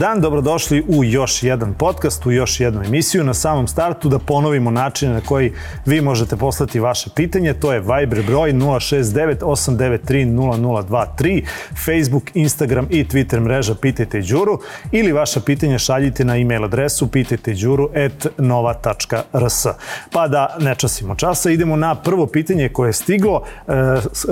Dan, dobrodošli u još jedan podcast, u još jednu emisiju. Na samom startu da ponovimo načine na koji vi možete poslati vaše pitanje. To je Viber broj 069 893 0023, Facebook, Instagram i Twitter mreža Pitajte Đuru ili vaša pitanja šaljite na e-mail adresu pitajteđuru.nova.rs. Pa da ne časimo časa, idemo na prvo pitanje koje je stiglo. E,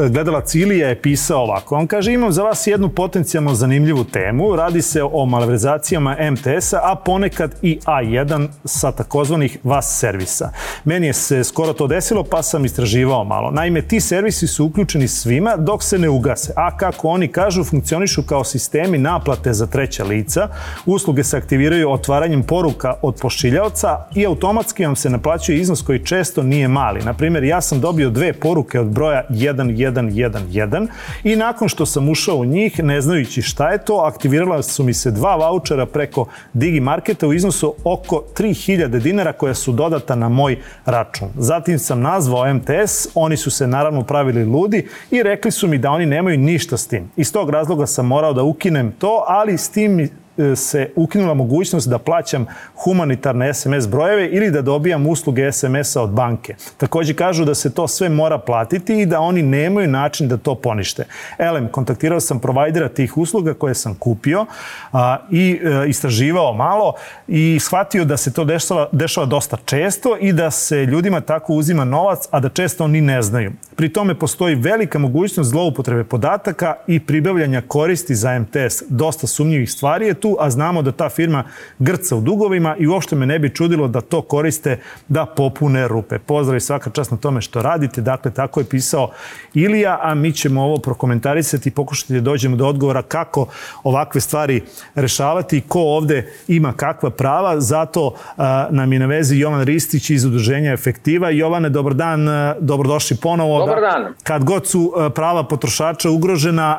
gledala Cilija je pisao ovako. On kaže, imam za vas jednu potencijalno zanimljivu temu. Radi se o malverzacijama MTS-a, a ponekad i A1 sa takozvanih VAS servisa. Meni je se skoro to desilo, pa sam istraživao malo. Naime, ti servisi su uključeni svima dok se ne ugase, a kako oni kažu, funkcionišu kao sistemi naplate za treća lica. Usluge se aktiviraju otvaranjem poruka od pošiljaoca i automatski vam se naplaćuje iznos koji često nije mali. Naprimer, ja sam dobio dve poruke od broja 1111 i nakon što sam ušao u njih, ne znajući šta je to, aktivirala su mi se dva vouchera preko Digi Marketa u iznosu oko 3000 dinara koja su dodata na moj račun. Zatim sam nazvao MTS, oni su se naravno pravili ludi i rekli su mi da oni nemaju ništa s tim. Iz tog razloga sam morao da ukinem to, ali s tim se ukinula mogućnost da plaćam humanitarne SMS brojeve ili da dobijam usluge SMS-a od banke. Takođe kažu da se to sve mora platiti i da oni nemaju način da to ponište. Elem, kontaktirao sam provajdera tih usluga koje sam kupio a, i e, istraživao malo i shvatio da se to dešava, dešava dosta često i da se ljudima tako uzima novac, a da često oni ne znaju. Pri tome postoji velika mogućnost zloupotrebe podataka i pribavljanja koristi za MTS. Dosta sumnjivih stvari je tu tu, a znamo da ta firma grca u dugovima i uopšte me ne bi čudilo da to koriste da popune rupe. Pozdrav i svaka čast na tome što radite. Dakle, tako je pisao Ilija, a mi ćemo ovo prokomentarisati i pokušati da dođemo do odgovora kako ovakve stvari rešavati i ko ovde ima kakva prava. Zato a, nam je na vezi Jovan Ristić iz Udruženja Efektiva. Jovane, dobar dan, dobrodošli ponovo. Dobar dan. Kad god su prava potrošača ugrožena,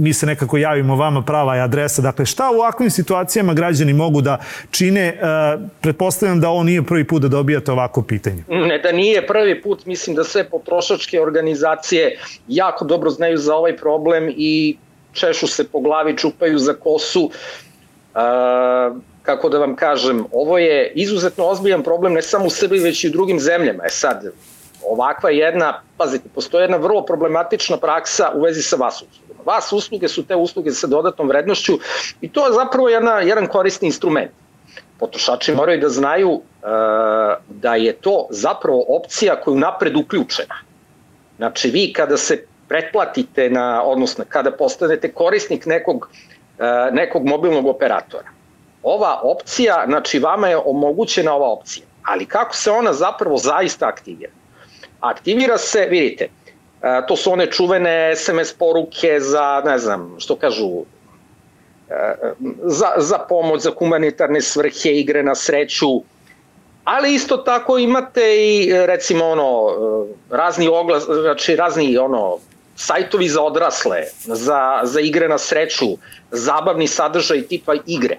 mi se nekako javimo vama prava i adresa. Dakle, šta u ovakvim situacijama građani mogu da čine? E, pretpostavljam da ovo nije prvi put da dobijate ovako pitanje. Ne, da nije prvi put. Mislim da sve potrošačke organizacije jako dobro znaju za ovaj problem i češu se po glavi, čupaju za kosu. E, kako da vam kažem, ovo je izuzetno ozbiljan problem ne samo u Srbiji, već i u drugim zemljama. E sad, ovakva jedna, pazite, postoje jedna vrlo problematična praksa u vezi sa vas uslugama. Vas usluge su te usluge sa dodatnom vrednošću i to je zapravo jedna, jedan korisni instrument. Potrošači moraju da znaju e, da je to zapravo opcija koja je napred uključena. Znači vi kada se pretplatite na, odnosno kada postanete korisnik nekog, e, nekog mobilnog operatora, ova opcija, znači vama je omogućena ova opcija. Ali kako se ona zapravo zaista aktivira? Aktivira se, vidite, to su one čuvene SMS poruke za, ne znam, što kažu, e, za, za pomoć, za humanitarne svrhe, igre na sreću, ali isto tako imate i recimo ono razni oglas, znači razni ono sajtovi za odrasle, za, za igre na sreću, zabavni sadržaj tipa igre.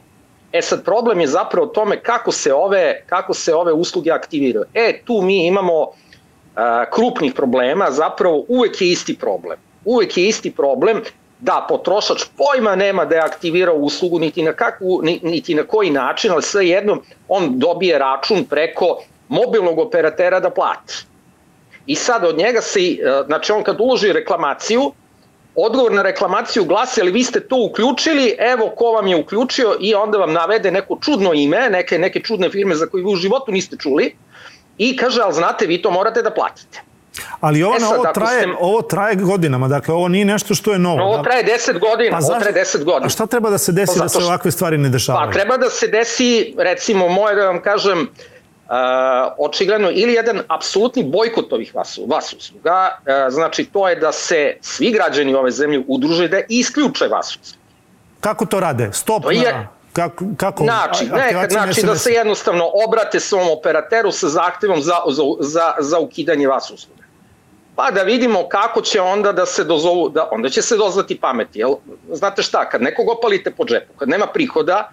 E sad problem je zapravo tome kako se ove kako se ove usluge aktiviraju. E tu mi imamo krupnih problema, zapravo uvek je isti problem. Uvek je isti problem da potrošač pojma nema da je aktivirao uslugu niti na, kakvu, niti na koji način, ali sve jedno on dobije račun preko mobilnog operatera da plati. I sad od njega se, znači on kad uloži reklamaciju, odgovor na reklamaciju glasi, ali vi ste to uključili, evo ko vam je uključio i onda vam navede neko čudno ime, neke, neke čudne firme za koje vi u životu niste čuli, i kaže, ali znate, vi to morate da platite. Ali ovo, e sad, ovo, traje, ste... ovo traje godinama, dakle ovo nije nešto što je novo. Ovo da? traje 10 godina, pa, ovo traje 10 godina. A šta treba da se desi pa, da se ovakve stvari ne dešavaju? Pa treba da se desi, recimo, moje da vam kažem, uh, očigledno ili jedan apsolutni bojkot ovih vas, vas usluga, uh, znači to je da se svi građani ove zemlje udruže da isključe vas usluga. Kako to rade? Stop to je, na Kako, kako znači, ne, znači da se jednostavno obrate svom operateru sa zahtevom za, za, za, za ukidanje vas usluga. Pa da vidimo kako će onda da se dozovu, da, onda će se dozvati pameti. Jel? Znate šta, kad nekog opalite po džepu, kad nema prihoda,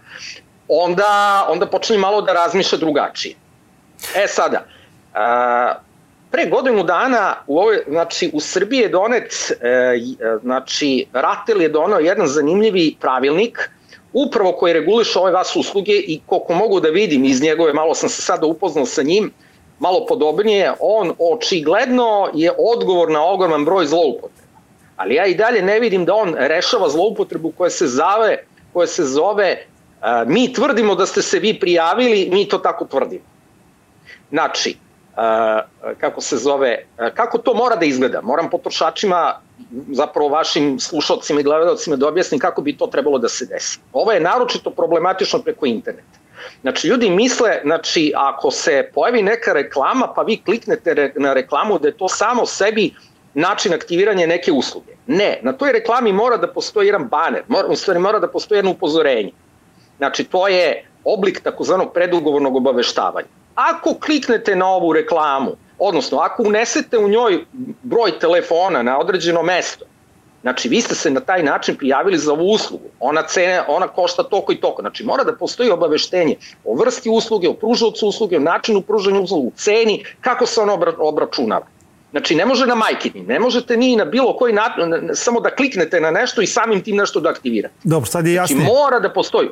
onda, onda počne malo da razmišlja drugačije. E sada, a, pre godinu dana u ovoj, znači u Srbiji je donet, e, znači Ratel je donao jedan zanimljivi pravilnik upravo koji reguliše ove vas usluge i koliko mogu da vidim iz njegove, malo sam se sada upoznao sa njim, malo podobnije, on očigledno je odgovor na ogroman broj zloupotreba. Ali ja i dalje ne vidim da on rešava zloupotrebu koja se zove, koja se zove uh, mi tvrdimo da ste se vi prijavili, mi to tako tvrdimo. Znači, kako se zove, kako to mora da izgleda? Moram potrošačima zapravo vašim slušalcima i gledalcima da objasnim kako bi to trebalo da se desi. Ovo je naročito problematično preko interneta. Znači, ljudi misle, znači, ako se pojavi neka reklama, pa vi kliknete na reklamu da je to samo sebi način aktiviranja neke usluge. Ne, na toj reklami mora da postoji jedan baner, mora, u stvari mora da postoji jedno upozorenje. Znači, to je oblik takozvanog predugovornog obaveštavanja. Ako kliknete na ovu reklamu, odnosno ako unesete u njoj broj telefona na određeno mesto, Znači, vi ste se na taj način prijavili za ovu uslugu. Ona, cene, ona košta toko i toko. Znači, mora da postoji obaveštenje o vrsti usluge, o pružavcu usluge, o načinu pružanja usluge, u ceni, kako se ona obra, obračunava. Znači, ne može na majkini, ne možete ni na bilo koji način, samo da kliknete na nešto i samim tim nešto da aktivirate. Dobro, sad je jasno. Znači, mora da postoji.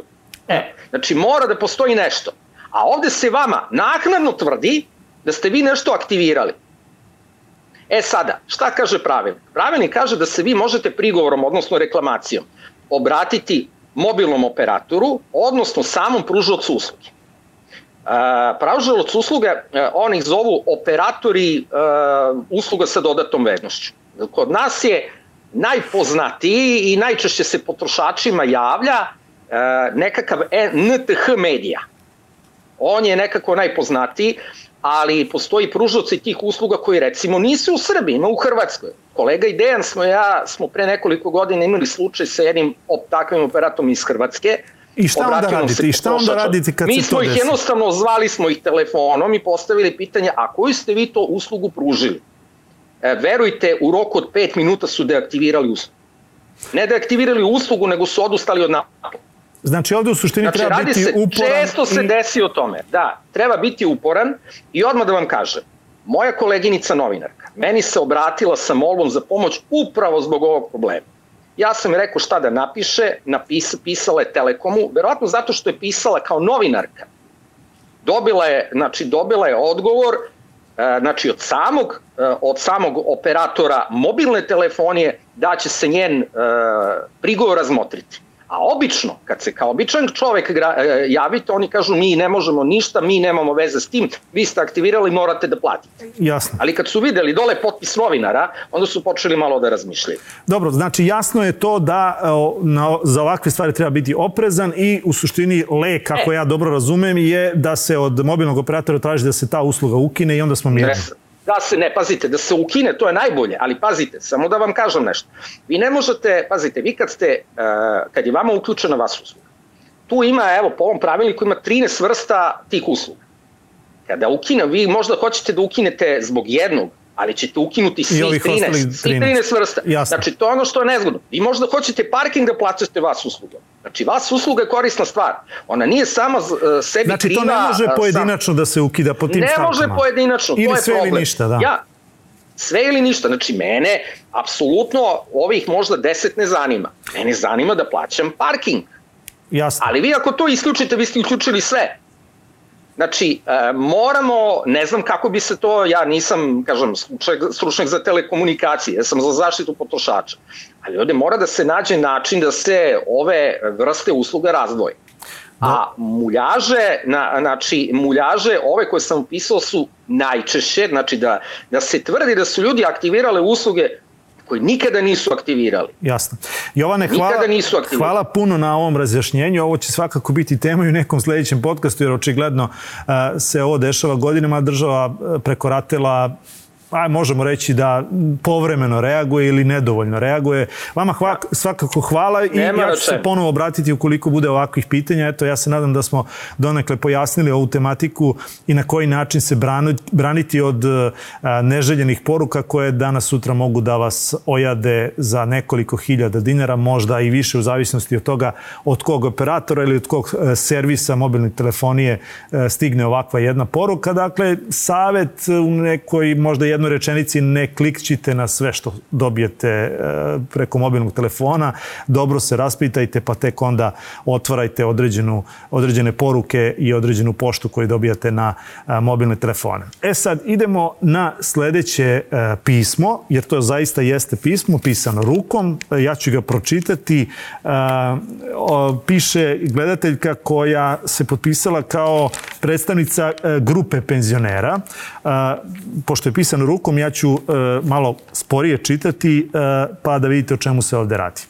E, znači, mora da postoji nešto. A ovde se vama naknadno tvrdi da ste vi nešto aktivirali. E sada, šta kaže pravilnik? Pravilnik kaže da se vi možete prigovorom, odnosno reklamacijom, obratiti mobilnom operatoru, odnosno samom pružalcu usluge. Uh, pružalac usluga, uh, oni ih zovu operatori uh, usluga sa dodatom vrednošću. Kod nas je najpoznatiji i najčešće se potrošačima javlja nekakav NTH medija. On je nekako najpoznatiji, ali postoji pružoci tih usluga koji recimo nisu u Srbiji, ima u Hrvatskoj. Kolega i Dejan smo ja smo pre nekoliko godina imali slučaj sa jednim op, takvim operatom iz Hrvatske. I šta onda radite? I šta onda radite kad Mi se to desi? Mi smo ih jednostavno zvali smo ih telefonom i postavili pitanje a koju ste vi to uslugu pružili? E, verujte, u roku od 5 minuta su deaktivirali uslugu. Ne deaktivirali uslugu, nego su odustali od naplata. Znači ovde u suštini znači, treba biti se, uporan. Često se i... desi o tome, da, treba biti uporan i odmah da vam kažem, moja koleginica novinarka meni se obratila sa molbom za pomoć upravo zbog ovog problema. Ja sam je rekao šta da napiše, napisa, pisala je Telekomu, verovatno zato što je pisala kao novinarka. Dobila je, znači, dobila je odgovor e, znači od samog, e, od samog operatora mobilne telefonije da će se njen e, prigovor razmotriti. A obično, kad se kao običan čovek e, javite, oni kažu mi ne možemo ništa, mi nemamo veze s tim, vi ste aktivirali, morate da platite. Jasno. Ali kad su videli dole potpis novinara, onda su počeli malo da razmišljaju. Dobro, znači jasno je to da na, za ovakve stvari treba biti oprezan i u suštini lek, kako e. ja dobro razumem, je da se od mobilnog operatora traži da se ta usluga ukine i onda smo mirni. Yes da se ne, pazite, da se ukine, to je najbolje, ali pazite, samo da vam kažem nešto. Vi ne možete, pazite, vi kad ste, uh, kad je vama uključena vas usluga, tu ima, evo, po ovom pravilniku ima 13 vrsta tih usluga. Kada ukine, vi možda hoćete da ukinete zbog jednog, ali ćete ukinuti svih 13, svih 13 vrsta. Jasne. Znači, to je ono što je nezgodno. Vi možda hoćete parking da plaćate vas uslugom. Znači, vas usluga je korisna stvar. Ona nije sama uh, sebi znači, kriva... Znači, to ne može pojedinačno sam. da se ukida po tim ne stavkama. Ne može pojedinačno, ili to je problem. Ili sve ili ništa, da. Ja, sve ili ništa. Znači, mene, apsolutno, ovih možda deset ne zanima. Mene zanima da plaćam parking. Jasno. Ali vi ako to isključite, vi ste uključili sve. Znači, e, moramo, ne znam kako bi se to, ja nisam, kažem, stručnjak, stručnjak za telekomunikacije, ja sam za zaštitu potrošača, ali ovde mora da se nađe način da se ove vrste usluga razdvoje. Da. A muljaže, na, znači, muljaže, ove koje sam upisao su najčešće, znači da, da se tvrdi da su ljudi aktivirale usluge koji nikada nisu aktivirali. Jasno. Jovane, hvala, nisu hvala puno na ovom razjašnjenju. Ovo će svakako biti tema i u nekom sledećem podcastu, jer očigledno uh, se ovo dešava godinama. Država prekoratila aj, možemo reći da povremeno reaguje ili nedovoljno reaguje. Vama hva, svakako hvala i Nema ja ću se ponovo obratiti ukoliko bude ovakvih pitanja. Eto, ja se nadam da smo donekle pojasnili ovu tematiku i na koji način se braniti od a, neželjenih poruka koje danas sutra mogu da vas ojade za nekoliko hiljada dinara, možda i više u zavisnosti od toga od kog operatora ili od kog e, servisa mobilne telefonije e, stigne ovakva jedna poruka. Dakle, savet u nekoj možda jednoj jednoj rečenici ne klikćite na sve što dobijete e, preko mobilnog telefona, dobro se raspitajte pa tek onda otvarajte određenu, određene poruke i određenu poštu koju dobijate na mobilne telefone. E sad, idemo na sledeće pismo, jer to zaista jeste pismo, pisano rukom. Ja ću ga pročitati. Piše gledateljka koja se potpisala kao predstavnica grupe penzionera. Pošto je pisano rukom, ja ću malo sporije čitati pa da vidite o čemu se ovde radi.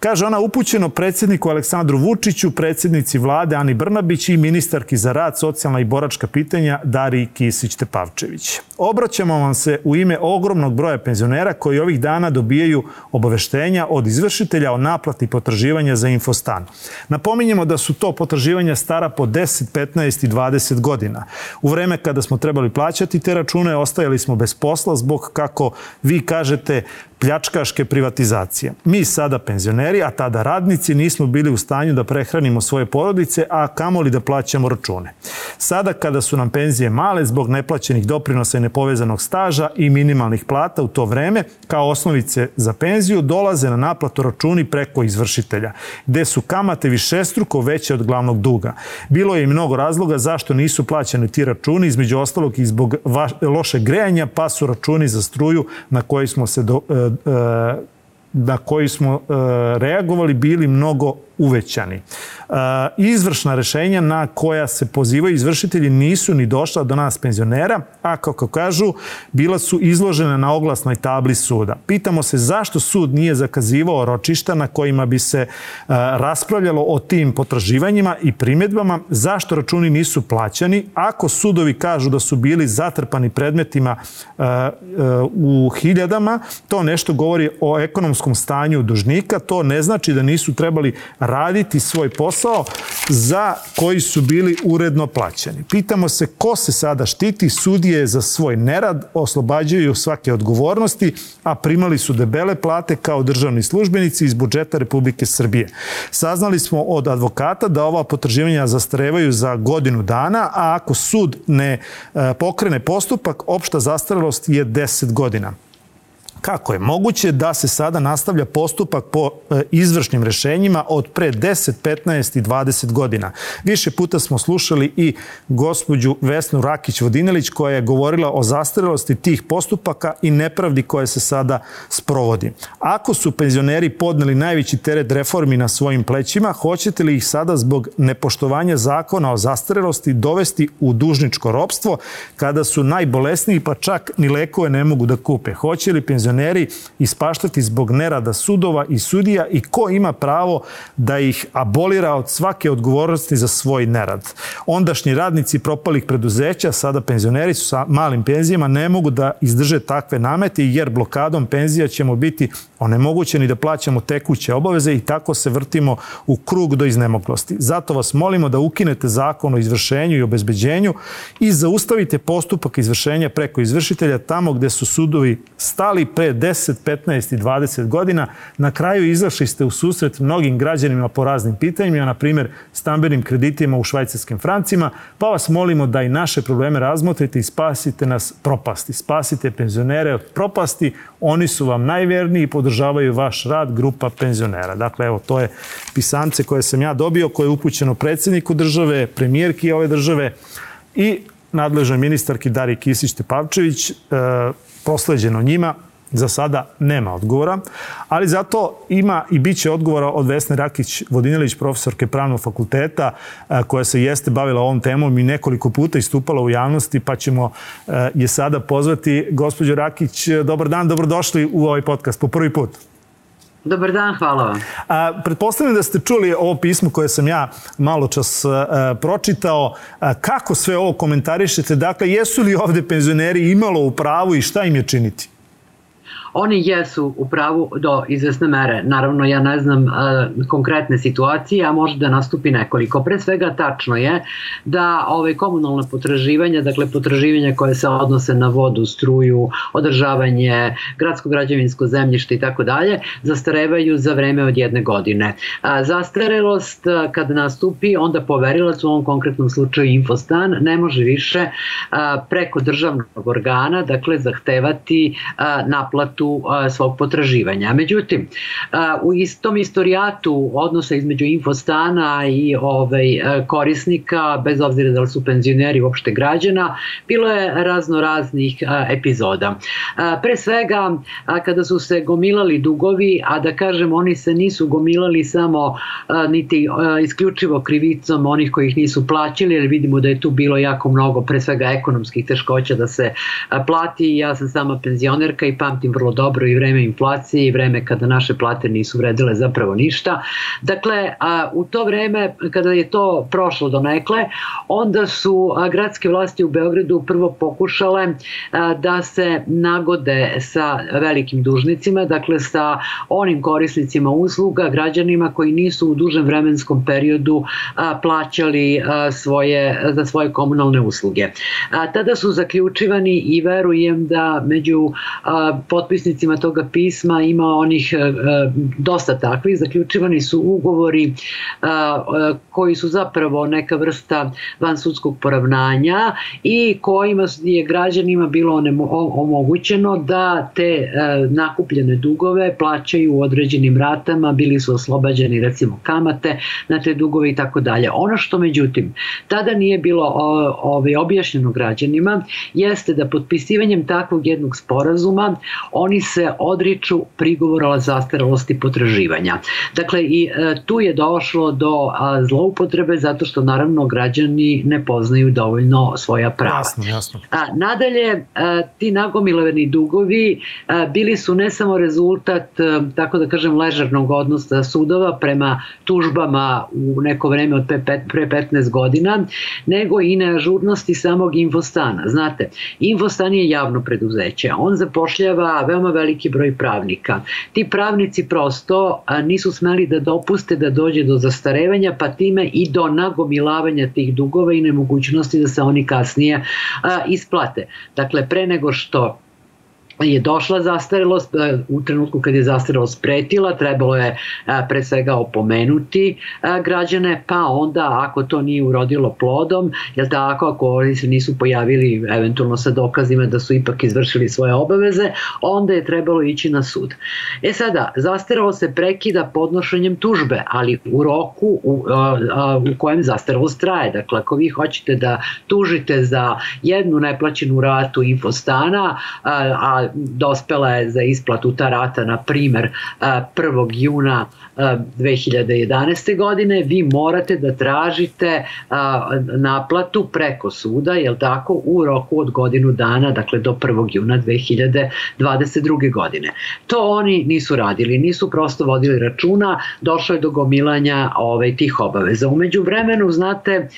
Kaže ona upućeno predsjedniku Aleksandru Vučiću, predsjednici vlade Ani Brnabić i ministarki za rad, socijalna i boračka pitanja Dari Kisić-Tepavčević. Obraćamo vam se u ime ogromnog broja penzionera koji ovih dana dobijaju obaveštenja od izvršitelja o naplati potraživanja za infostan. Napominjemo da su to potraživanja stara po 10, 15 i 20 godina. U vreme kada smo trebali plaćati te račune, ostajali smo bez posla zbog, kako vi kažete, pljačkaške privatizacije. Mi sada penzioneri, a tada radnici, nismo bili u stanju da prehranimo svoje porodice, a kamoli da plaćamo račune. Sada kada su nam penzije male zbog neplaćenih doprinosa i nepovezanog staža i minimalnih plata u to vreme, kao osnovice za penziju, dolaze na naplatu računi preko izvršitelja, gde su kamate višestruko veće od glavnog duga. Bilo je i mnogo razloga zašto nisu plaćani ti računi, između ostalog i zbog loše grejanja, pa su računi za struju na koji smo se do, e, na koji smo reagovali bili mnogo uvećani. E, izvršna rešenja na koja se pozivaju izvršitelji nisu ni došla do nas penzionera, a kako kažu, bila su izložena na oglasnoj tabli suda. Pitamo se zašto sud nije zakazivao ročišta na kojima bi se e, raspravljalo o tim potraživanjima i primjedbama, zašto računi nisu plaćani, ako sudovi kažu da su bili zatrpani predmetima e, u hiljadama, to nešto govori o ekonomskom stanju dužnika, to ne znači da nisu trebali raditi svoj posao za koji su bili uredno plaćeni. Pitamo se ko se sada štiti, sudije za svoj nerad, oslobađaju svake odgovornosti, a primali su debele plate kao državni službenici iz budžeta Republike Srbije. Saznali smo od advokata da ova potraživanja zastarevaju za godinu dana, a ako sud ne e, pokrene postupak, opšta zastarelost je 10 godina. Kako je moguće da se sada nastavlja postupak po e, izvršnim rešenjima od pre 10, 15 i 20 godina? Više puta smo slušali i gospođu Vesnu Rakić-Vodinelić koja je govorila o zastarelosti tih postupaka i nepravdi koje se sada sprovodi. Ako su penzioneri podneli najveći teret reformi na svojim plećima, hoćete li ih sada zbog nepoštovanja zakona o zastarelosti dovesti u dužničko ropstvo kada su najbolesniji pa čak ni lekove ne mogu da kupe? Hoće li penzioneri penzioneri ispaštati zbog nerada sudova i sudija i ko ima pravo da ih abolira od svake odgovornosti za svoj nerad. Ondašnji radnici propalih preduzeća, sada penzioneri su sa malim penzijama, ne mogu da izdrže takve namete jer blokadom penzija ćemo biti onemogućeni da plaćamo tekuće obaveze i tako se vrtimo u krug do iznemoglosti. Zato vas molimo da ukinete zakon o izvršenju i obezbeđenju i zaustavite postupak izvršenja preko izvršitelja tamo gde su sudovi stali pre 10, 15 i 20 godina. Na kraju izašli ste u susret mnogim građanima po raznim pitanjima, na primjer stambenim kreditima u švajcarskim francima, pa vas molimo da i naše probleme razmotrite i spasite nas propasti. Spasite penzionere od propasti, oni su vam najverniji i podržavaju vaš rad, grupa penzionera. Dakle, evo, to je pisance koje sam ja dobio, koje je upućeno predsjedniku države, premijerki ove države i nadležnoj ministarki Dari Kisić-Tepavčević, e, prosleđeno njima, Za sada nema odgovora, ali zato ima i bit će odgovora od Vesne Rakić-Vodinjelić, profesorke pravnog fakulteta, e, koja se jeste bavila ovom temom i nekoliko puta istupala u javnosti, pa ćemo e, je sada pozvati. Gospođo Rakić, dobar dan, dobrodošli u ovaj podcast po prvi put. Dobar dan, hvala vam. A, pretpostavljam da ste čuli ovo pismo koje sam ja malo čas a, pročitao. A, kako sve ovo komentarišete? Dakle, jesu li ovde penzioneri imalo u pravu i šta im je činiti? Oni jesu u pravu do izvesne mere. Naravno, ja ne znam uh, konkretne situacije, a može da nastupi nekoliko. Pre svega, tačno je da ove komunalne potraživanja, dakle potraživanja koje se odnose na vodu, struju, održavanje, gradsko građevinsko zemljište i tako dalje, zastarevaju za vreme od jedne godine. A, zastarelost kad nastupi, onda poverilac u ovom konkretnom slučaju Infostan ne može više a, preko državnog organa, dakle zahtevati a, a, svog potraživanja. Međutim, u istom istorijatu odnosa između Infostana i ovaj, korisnika, bez obzira da li su penzioneri uopšte građana, bilo je razno raznih epizoda. Pre svega, kada su se gomilali dugovi, a da kažem oni se nisu gomilali samo niti isključivo krivicom onih koji ih nisu plaćali, jer vidimo da je tu bilo jako mnogo, pre svega ekonomskih teškoća da se plati. Ja sam sama penzionerka i pamtim vrlo dobro i vreme inflacije i vreme kada naše plate nisu vredile zapravo ništa. Dakle, u to vreme kada je to prošlo do nekle, onda su gradske vlasti u Beogradu prvo pokušale da se nagode sa velikim dužnicima, dakle sa onim korisnicima usluga, građanima koji nisu u dužem vremenskom periodu plaćali svoje, za svoje komunalne usluge. Tada su zaključivani i verujem da među potpisnicima toga pisma ima onih dosta takvih, zaključivani su ugovori koji su zapravo neka vrsta vansudskog poravnanja i kojima je građanima bilo omogućeno da te e, nakupljene dugove plaćaju u određenim ratama, bili su oslobađeni recimo kamate na te dugove i tako dalje. Ono što međutim tada nije bilo ovaj, objašnjeno građanima jeste da potpisivanjem takvog jednog sporazuma oni se odriču prigovora zastarelosti potraživanja. Dakle, i e, tu je došlo do zloupotrebe zato što naravno građani ne poznaju dovoljno svoja prava. Jasno, jasno. A, nadalje, a, ti nagomilovani dugovi a, bili su ne samo rezultat, tako da kažem, ležarnog odnosa sudova prema tužbama u neko vreme od pre 15 godina, nego i neažurnosti samog Infostana. Znate, Infostan je javno preduzeće, on zapošljava veoma veliki broj pravnika. Ti pravnici prosto nisu smeli da dopuste da dođe do zastarevanja, pa time i do nagomilavanja tih dugova i nemogućnosti da se oni kasnije isplate. Dakle, pre nego što je došla zastarelost, e, u trenutku kad je zastarelost pretila, trebalo je e, pre svega opomenuti e, građane, pa onda ako to nije urodilo plodom, jel tako, ako oni se nisu pojavili eventualno sa dokazima da su ipak izvršili svoje obaveze, onda je trebalo ići na sud. E sada, zastarelost se prekida podnošenjem tužbe, ali u roku u, u kojem zastarelost traje. Dakle, ako vi hoćete da tužite za jednu neplaćenu ratu infostana, a dospela je za isplatu ta rata, na primer, 1. juna 2011. godine, vi morate da tražite naplatu preko suda, jel tako, u roku od godinu dana, dakle do 1. juna 2022. godine. To oni nisu radili, nisu prosto vodili računa, došlo je do gomilanja ovaj, tih obaveza. Umeđu vremenu, znate,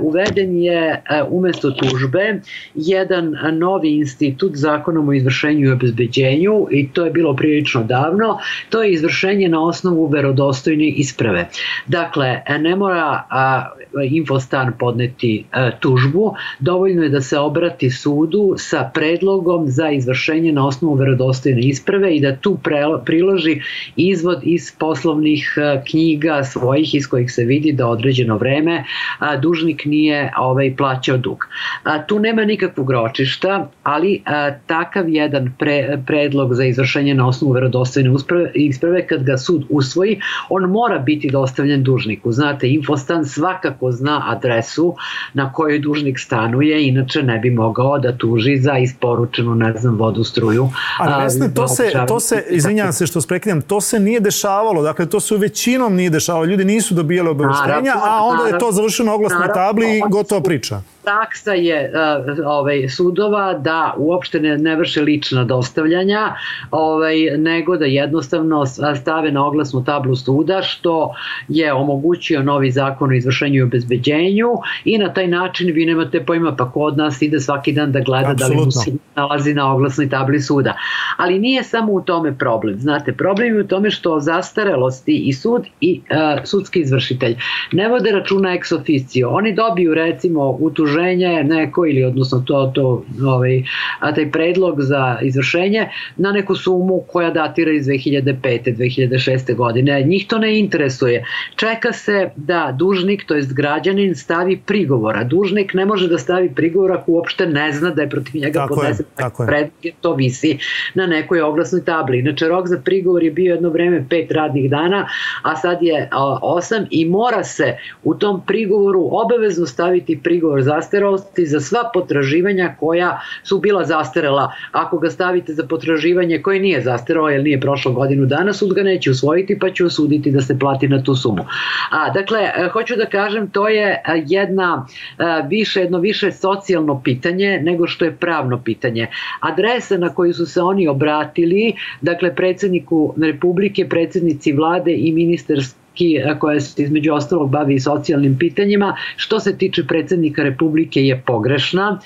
uveden je umesto tužbe jedan novi institut zakonom o izvršenju i obezbeđenju i to je bilo prilično davno, to je izvršenje na osnovu verodostojne isprave. Dakle, ne mora a, Infostan podneti a, tužbu, dovoljno je da se obrati sudu sa predlogom za izvršenje na osnovu verodostojne isprave i da tu pre, priloži izvod iz poslovnih a, knjiga svojih iz kojih se vidi da određeno vreme a, dužnik nije ovaj plaćao dug. A, tu nema nikakvog ročišta, ali a, takav jedan pre, predlog za izvršenje na osnovu verodostojne isprave kad ga sud usvoji on mora biti dostavljen dužniku. Znate, Infostan svakako zna adresu na kojoj dužnik stanuje, inače ne bi mogao da tuži za isporučenu, ne znam, vodu, struju. Ali Vesne, to se, to se, izvinjam se što sprekidam, to se nije dešavalo, dakle to se većinom nije dešavalo, ljudi nisu dobijali obaveštenja, a onda je to završeno oglasnoj tabli i gotova priča. Praksa je uh, ovaj, sudova da uopšte ne, ne vrše lična dostavljanja, ovaj, nego da jednostavno stave na oglasnu tablu suda, što je omogućio novi zakon o izvršenju i obezbeđenju i na taj način vi nemate pojma pa ko od nas ide svaki dan da gleda Absolutno. da li mu se nalazi na oglasnoj tabli suda. Ali nije samo u tome problem. Znate, problem je u tome što zastarelosti i sud i uh, sudski izvršitelj ne vode računa ex officio. Oni dobiju recimo utuženje neko ili odnosno to, to ovaj, a taj predlog za izvršenje na neku sumu koja datira iz 2005. 2006. godine. Njih to ne interesuje. Čeka se da dužnik, to jest građanin, stavi prigovora. Dužnik ne može da stavi prigovor ako uopšte ne zna da je protiv njega podnesen predlog, to visi na nekoj oglasnoj tabli. Inače, rok za prigovor je bio jedno vreme pet radnih dana, a sad je osam i mora se u tom prigovoru obavezno staviti prigovor zastarelosti za sva potraživanja koja su bila zastarela. Ako ga stavite za potraživanje koje nije zastarelo jer nije prošlo godinu dana, sud ga neće usvojiti pa će osuditi da se plati na tu sumu. A, dakle, e, hoću da kažem, to je e, jedna e, više, jedno više socijalno pitanje nego što je pravno pitanje. Adresa na koju su se oni obratili, dakle, predsedniku Republike, predsednici vlade i ministarski Republiki koja se između ostalog bavi i socijalnim pitanjima. Što se tiče predsednika Republike je pogrešna.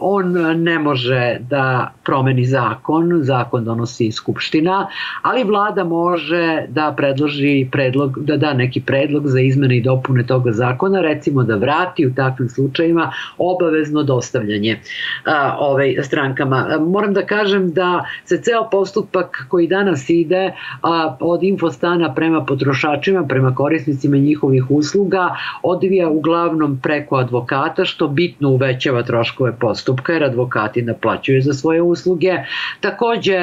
On ne može da promeni zakon, zakon donosi Skupština, ali vlada može da predloži predlog, da da neki predlog za izmene i dopune toga zakona, recimo da vrati u takvim slučajima obavezno dostavljanje ovaj, strankama. Moram da kažem da se ceo postupak koji danas ide od infostana prema potrošačima potrošačima, prema korisnicima njihovih usluga odvija uglavnom preko advokata, što bitno uvećava troškove postupka, jer advokati naplaćuju za svoje usluge. Takođe,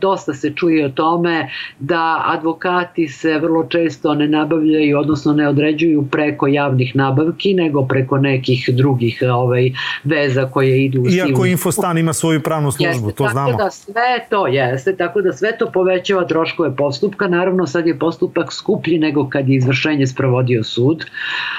dosta se čuje o tome da advokati se vrlo često ne nabavljaju, odnosno ne određuju preko javnih nabavki, nego preko nekih drugih ovaj, veza koje idu u Iako silu. Infostan ima svoju pravnu službu, jeste, to znamo. Tako da sve to jeste, tako da sve to povećava troškove postupka. Naravno, sad je postupak skuplji nego kad je izvršenje sprovodio sud,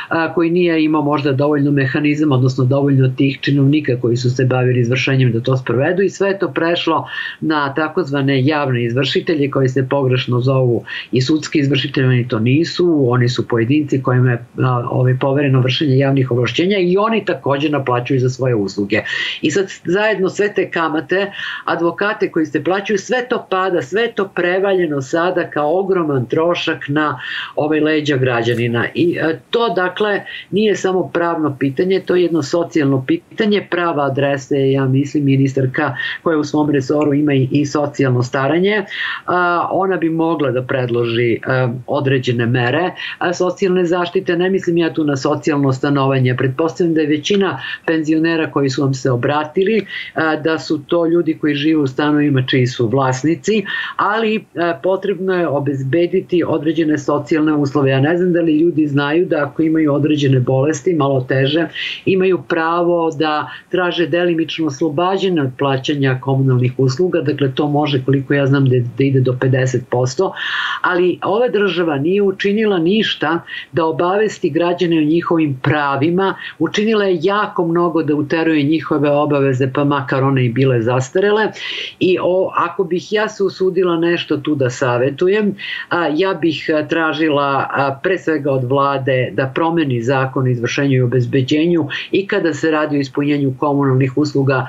a, koji nije imao možda dovoljno mehanizama, odnosno dovoljno tih činovnika koji su se bavili izvršenjem da to sprovedu i sve to prešlo na takozvane javne izvršitelje koji se pogrešno zovu i sudski izvršitelji, oni to nisu, oni su pojedinci kojima je ovaj, povereno vršenje javnih ovlašćenja i oni takođe naplaćuju za svoje usluge. I sad zajedno sve te kamate, advokate koji se plaćaju, sve to pada, sve to prevaljeno sada kao ogroman trošak na ovaj leđa građanina. I e, to dakle nije samo pravno pitanje, to je jedno socijalno pitanje, prava adresa je ja mislim ministarka koja u svom resoru ima i, i socijalno staranje, a, ona bi mogla da predloži e, određene mere socijalne zaštite, ne mislim ja tu na socijalno stanovanje, pretpostavljam da je većina penzionera koji su vam se obratili, da su to ljudi koji žive u stanovima čiji su vlasnici, ali potrebno je obezbediti određene socijalne uslove. Ja ne znam da li ljudi znaju da ako imaju određene bolesti, malo teže, imaju pravo da traže delimično oslobađene od plaćanja komunalnih usluga, dakle to može koliko ja znam da, da ide do 50%, ali ova država nije učinila ništa da obavesti građane o njihovim pravima, učinila je jako mnogo da uteruje njihove obaveze, pa makar one i bile zastarele. I o, ako bih ja se usudila nešto tu da savetujem, a, ja bih a, pre svega od vlade da promeni zakon o izvršenju i obezbeđenju i kada se radi o ispunjenju komunalnih usluga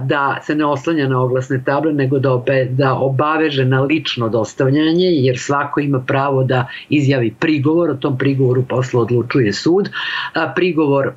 da se ne oslanja na oglasne table nego da, obe, da obaveže na lično dostavljanje jer svako ima pravo da izjavi prigovor, o tom prigovoru posle odlučuje sud. Prigovor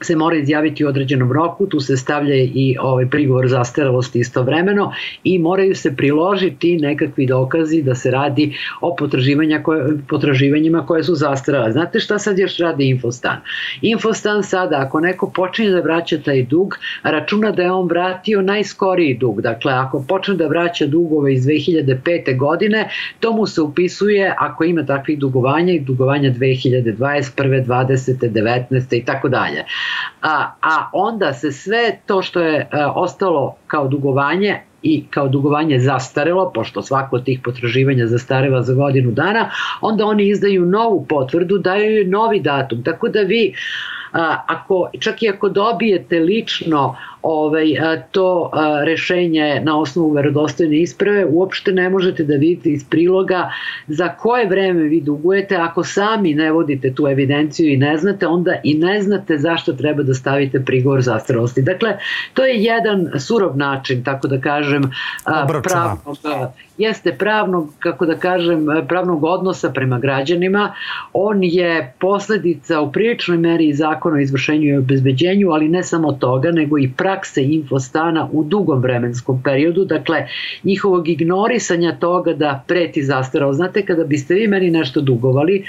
se mora izjaviti u određenom roku, tu se stavlja i ovaj prigovor zastarelosti istovremeno i moraju se priložiti nekakvi dokazi da se radi o potraživanja koje, potraživanjima koje su zastarele. Znate šta sad još radi Infostan? Infostan sada, ako neko počinje da vraća taj dug, računa da je on vratio najskoriji dug. Dakle, ako počne da vraća dugove iz 2005. godine, to mu se upisuje ako ima takvih dugovanja i dugovanja 2021. 20. 19. i tako dalje a, a onda se sve to što je a, e, ostalo kao dugovanje i kao dugovanje zastarelo, pošto svako od tih potraživanja zastareva za godinu dana, onda oni izdaju novu potvrdu, daju novi datum, tako da vi ako, čak i ako dobijete lično ovaj, to rešenje na osnovu verodostojne isprave, uopšte ne možete da vidite iz priloga za koje vreme vi dugujete. Ako sami ne vodite tu evidenciju i ne znate, onda i ne znate zašto treba da stavite prigovor zastarosti. Dakle, to je jedan surov način, tako da kažem, pravnog jeste pravnog, kako da kažem, pravnog odnosa prema građanima. On je posledica u priličnoj meri zakona o izvršenju i obezbeđenju, ali ne samo toga, nego i prakse infostana u dugom vremenskom periodu, dakle njihovog ignorisanja toga da preti zastarao. Znate, kada biste vi meni nešto dugovali,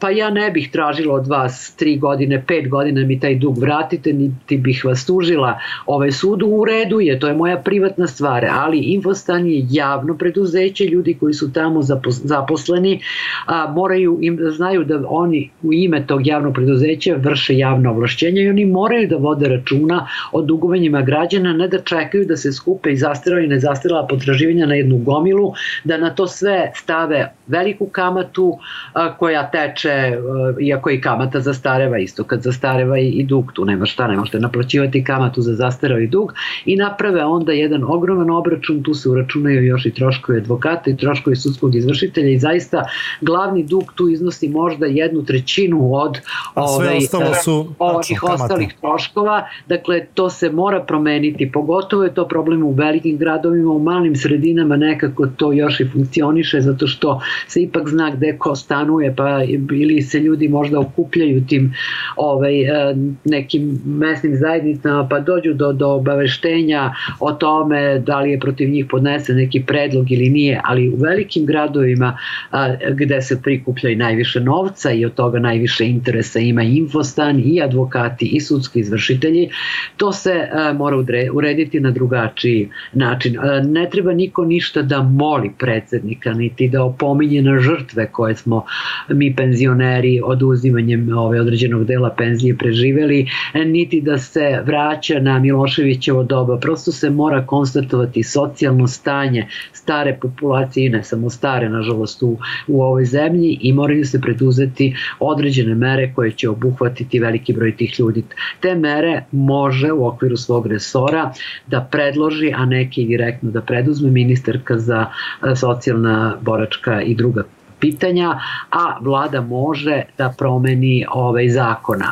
pa ja ne bih tražila od vas tri godine, pet godina mi taj dug vratite, niti bih vas tužila ovaj sud u redu je, to je moja privatna stvar, ali infostan je javno preduzeće, ljudi koji su tamo zaposleni a, moraju im znaju da oni u ime tog javnog preduzeća vrše javno ovlašćenje i oni moraju da vode računa o dugovanjima građana, ne da čekaju da se skupe i zastirala i nezastirala potraživanja na jednu gomilu, da na to sve stave veliku kamatu a, koja teče, a, iako i kamata zastareva isto, kad zastareva i, i dug, tu nema šta, ne možete naplaćivati kamatu za zastareo i dug i naprave onda jedan ogroman obračun, tu se uračunaju još i troškovi advokata i troškovi sudskog izvršitelja i zaista glavni dug tu iznosi možda jednu trećinu od A sve ovaj, ostalo su ovih ostalih troškova. Dakle, to se mora promeniti. Pogotovo je to problem u velikim gradovima, u malim sredinama nekako to još i funkcioniše zato što se ipak zna gde ko stanuje pa ili se ljudi možda okupljaju tim ovaj, e, nekim mesnim zajednicama pa dođu do, do obaveštenja o tome da li je protiv njih podnese neki pred predlog ili nije, ali u velikim gradovima a, gde se prikuplja i najviše novca i od toga najviše interesa ima infostan i advokati i sudski izvršitelji, to se a, mora urediti na drugačiji način. A, ne treba niko ništa da moli predsednika, niti da opominje na žrtve koje smo mi penzioneri oduzimanjem ove određenog dela penzije preživeli, niti da se vraća na Miloševićevo doba. Prosto se mora konstatovati socijalno stanje stare populacije ne samo stare, nažalost, u, u ovoj zemlji i moraju se preduzeti određene mere koje će obuhvatiti veliki broj tih ljudi. Te mere može u okviru svog resora da predloži, a neke i direktno da preduzme ministarka za socijalna, boračka i druga pitanja, a vlada može da promeni ovaj zakona,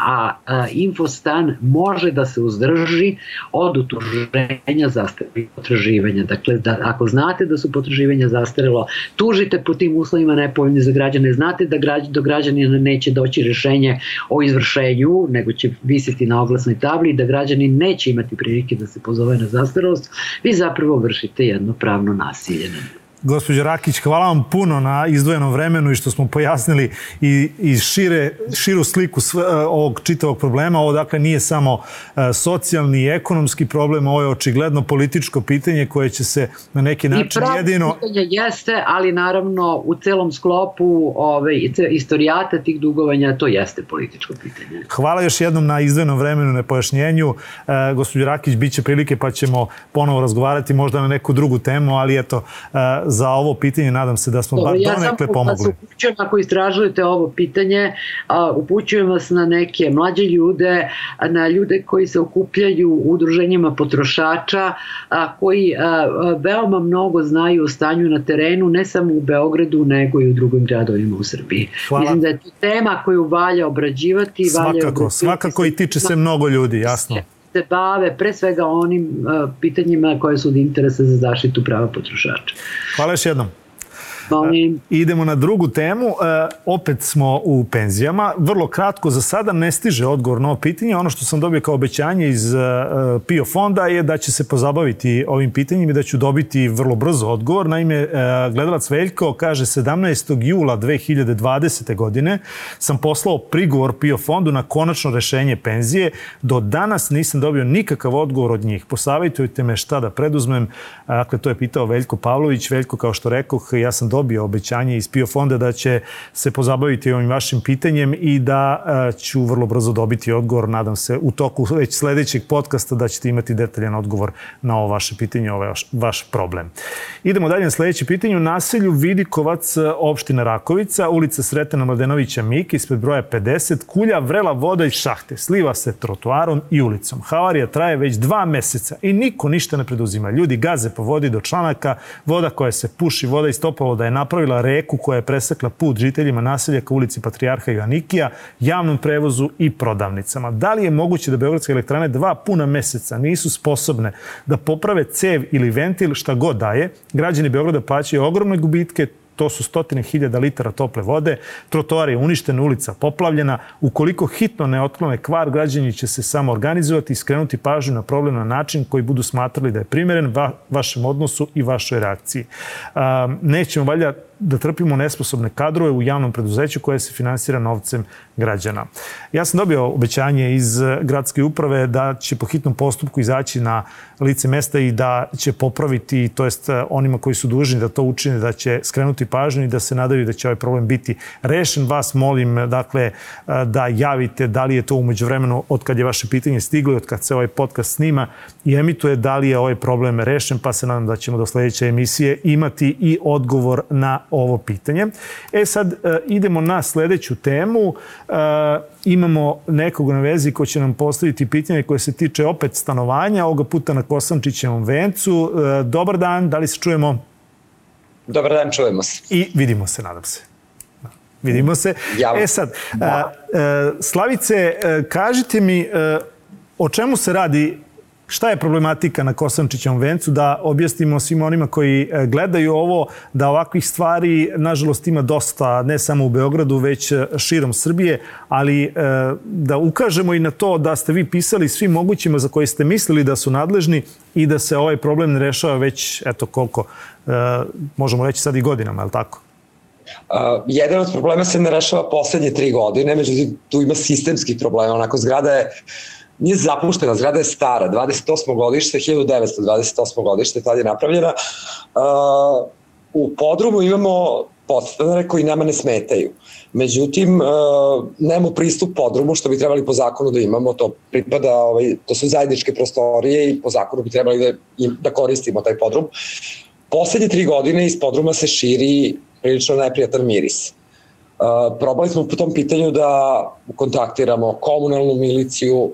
a, infostan može da se uzdrži od utuženja zastarelih potraživanja. Dakle, da, ako znate da su potraživanja zastarelo, tužite po tim uslovima nepovoljni za građane, znate da građ, do građanina neće doći rešenje o izvršenju, nego će visiti na oglasnoj tabli da građani neće imati prilike da se pozove na zastarost, vi zapravo vršite jedno pravno nasilje na Gospođo Rakić, hvala vam puno na izdvojenom vremenu i što smo pojasnili i, i šire, širu sliku sve, ovog čitavog problema. Ovo dakle nije samo uh, socijalni i ekonomski problem, ovo je očigledno političko pitanje koje će se na neki način I jedino... pitanje jeste, ali naravno u celom sklopu ove, istorijata tih dugovanja to jeste političko pitanje. Hvala još jednom na izdvojenom vremenu, na pojašnjenju. Uh, gospođo Rakić, bit će prilike pa ćemo ponovo razgovarati možda na neku drugu temu, ali eto, uh, za ovo pitanje. Nadam se da smo bar donekle ja pomogli. Ja upućujem, ako istražujete ovo pitanje, upućujem vas na neke mlađe ljude, na ljude koji se okupljaju u udruženjima potrošača, koji veoma mnogo znaju o stanju na terenu, ne samo u Beogradu, nego i u drugim gradovima u Srbiji. Hvala. Mislim da je to tema koju valja obrađivati. Svakako, valja obrađivati svakako i tiče se mnogo ljudi, jasno se bave pre svega onim uh, pitanjima koje su od interesa za zaštitu prava potrošača. Hvala još jednom. Molim. Idemo na drugu temu. E, opet smo u penzijama. Vrlo kratko, za sada ne stiže odgovor na ovo pitanje. Ono što sam dobio kao obećanje iz e, PIO fonda je da će se pozabaviti ovim pitanjem i da ću dobiti vrlo brzo odgovor. Naime, e, gledalac Veljko kaže 17. jula 2020. godine sam poslao prigovor PIO fondu na konačno rešenje penzije. Do danas nisam dobio nikakav odgovor od njih. Posavajtujte me šta da preduzmem. Dakle, to je pitao Veljko Pavlović. Veljko, kao što rekoh, ja sam do dobio obećanje iz PIO fonda da će se pozabaviti ovim vašim pitanjem i da ću vrlo brzo dobiti odgovor. Nadam se u toku već sledećeg podcasta da ćete imati detaljan odgovor na ovo vaše pitanje, ovaj vaš, vaš problem. Idemo dalje na sledeće pitanje. U naselju Vidikovac, opština Rakovica, ulica Sretena Mladenovića Mik, ispred broja 50, kulja vrela voda iz šahte, sliva se trotoarom i ulicom. Havarija traje već dva meseca i niko ništa ne preduzima. Ljudi gaze po vodi do članaka, voda koja se puši, voda iz toplovoda je napravila reku koja je presekla put žiteljima naselja ka ulici Patrijarha Joannikija, javnom prevozu i prodavnicama. Da li je moguće da Beogradske elektrane dva puna meseca nisu sposobne da poprave cev ili ventil, šta god daje? Građani Beograda plaćaju ogromne gubitke, to su stotine hiljada litara tople vode, trotoar je uništen, ulica poplavljena. Ukoliko hitno ne otklone kvar, građani će se samo organizovati i skrenuti pažnju na problem na način koji budu smatrali da je primeren va, vašem odnosu i vašoj reakciji. Um, nećemo valjda da trpimo nesposobne kadrove u javnom preduzeću koje se finansira novcem građana. Ja sam dobio obećanje iz gradske uprave da će po hitnom postupku izaći na lice mesta i da će popraviti, to jest onima koji su dužni da to učine, da će skrenuti pažnju i da se nadaju da će ovaj problem biti rešen. Vas molim, dakle, da javite da li je to umeđu vremenu od kad je vaše pitanje stiglo i od kad se ovaj podcast snima i emituje, da li je ovaj problem rešen, pa se nadam da ćemo do sledeće emisije imati i odgovor na ovo pitanje. E sad e, idemo na sledeću temu. E, imamo nekog na vezi ko će nam postaviti pitanje koje se tiče opet stanovanja, ovoga puta na Kosančićevom vencu. E, dobar dan, da li se čujemo? Dobar dan, čujemo se. I vidimo se, nadam se. Vidimo se. Ja. E sad, da. Slavice, kažite mi o čemu se radi Šta je problematika na Kosančićevom vencu? Da objasnimo svim onima koji e, gledaju ovo da ovakvih stvari, nažalost, ima dosta, ne samo u Beogradu, već e, širom Srbije, ali e, da ukažemo i na to da ste vi pisali svim mogućima za koje ste mislili da su nadležni i da se ovaj problem ne rešava već, eto koliko, možemo reći sad i godinama, je li tako? Uh, jedan od problema se ne rešava poslednje tri godine, međutim tu ima sistemskih problema. Onako, zgrada je nije zapuštena, zgrada je stara, 28. godište, 1928. godište, tad je napravljena. Uh, u podrumu imamo podstanare koji nama ne smetaju. Međutim, nemamo pristup podrumu, što bi trebali po zakonu da imamo, to pripada, ovaj, to su zajedničke prostorije i po zakonu bi trebali da, da koristimo taj podrum. Poslednje tri godine iz podruma se širi prilično neprijatan miris. Probali smo po tom pitanju da kontaktiramo komunalnu miliciju,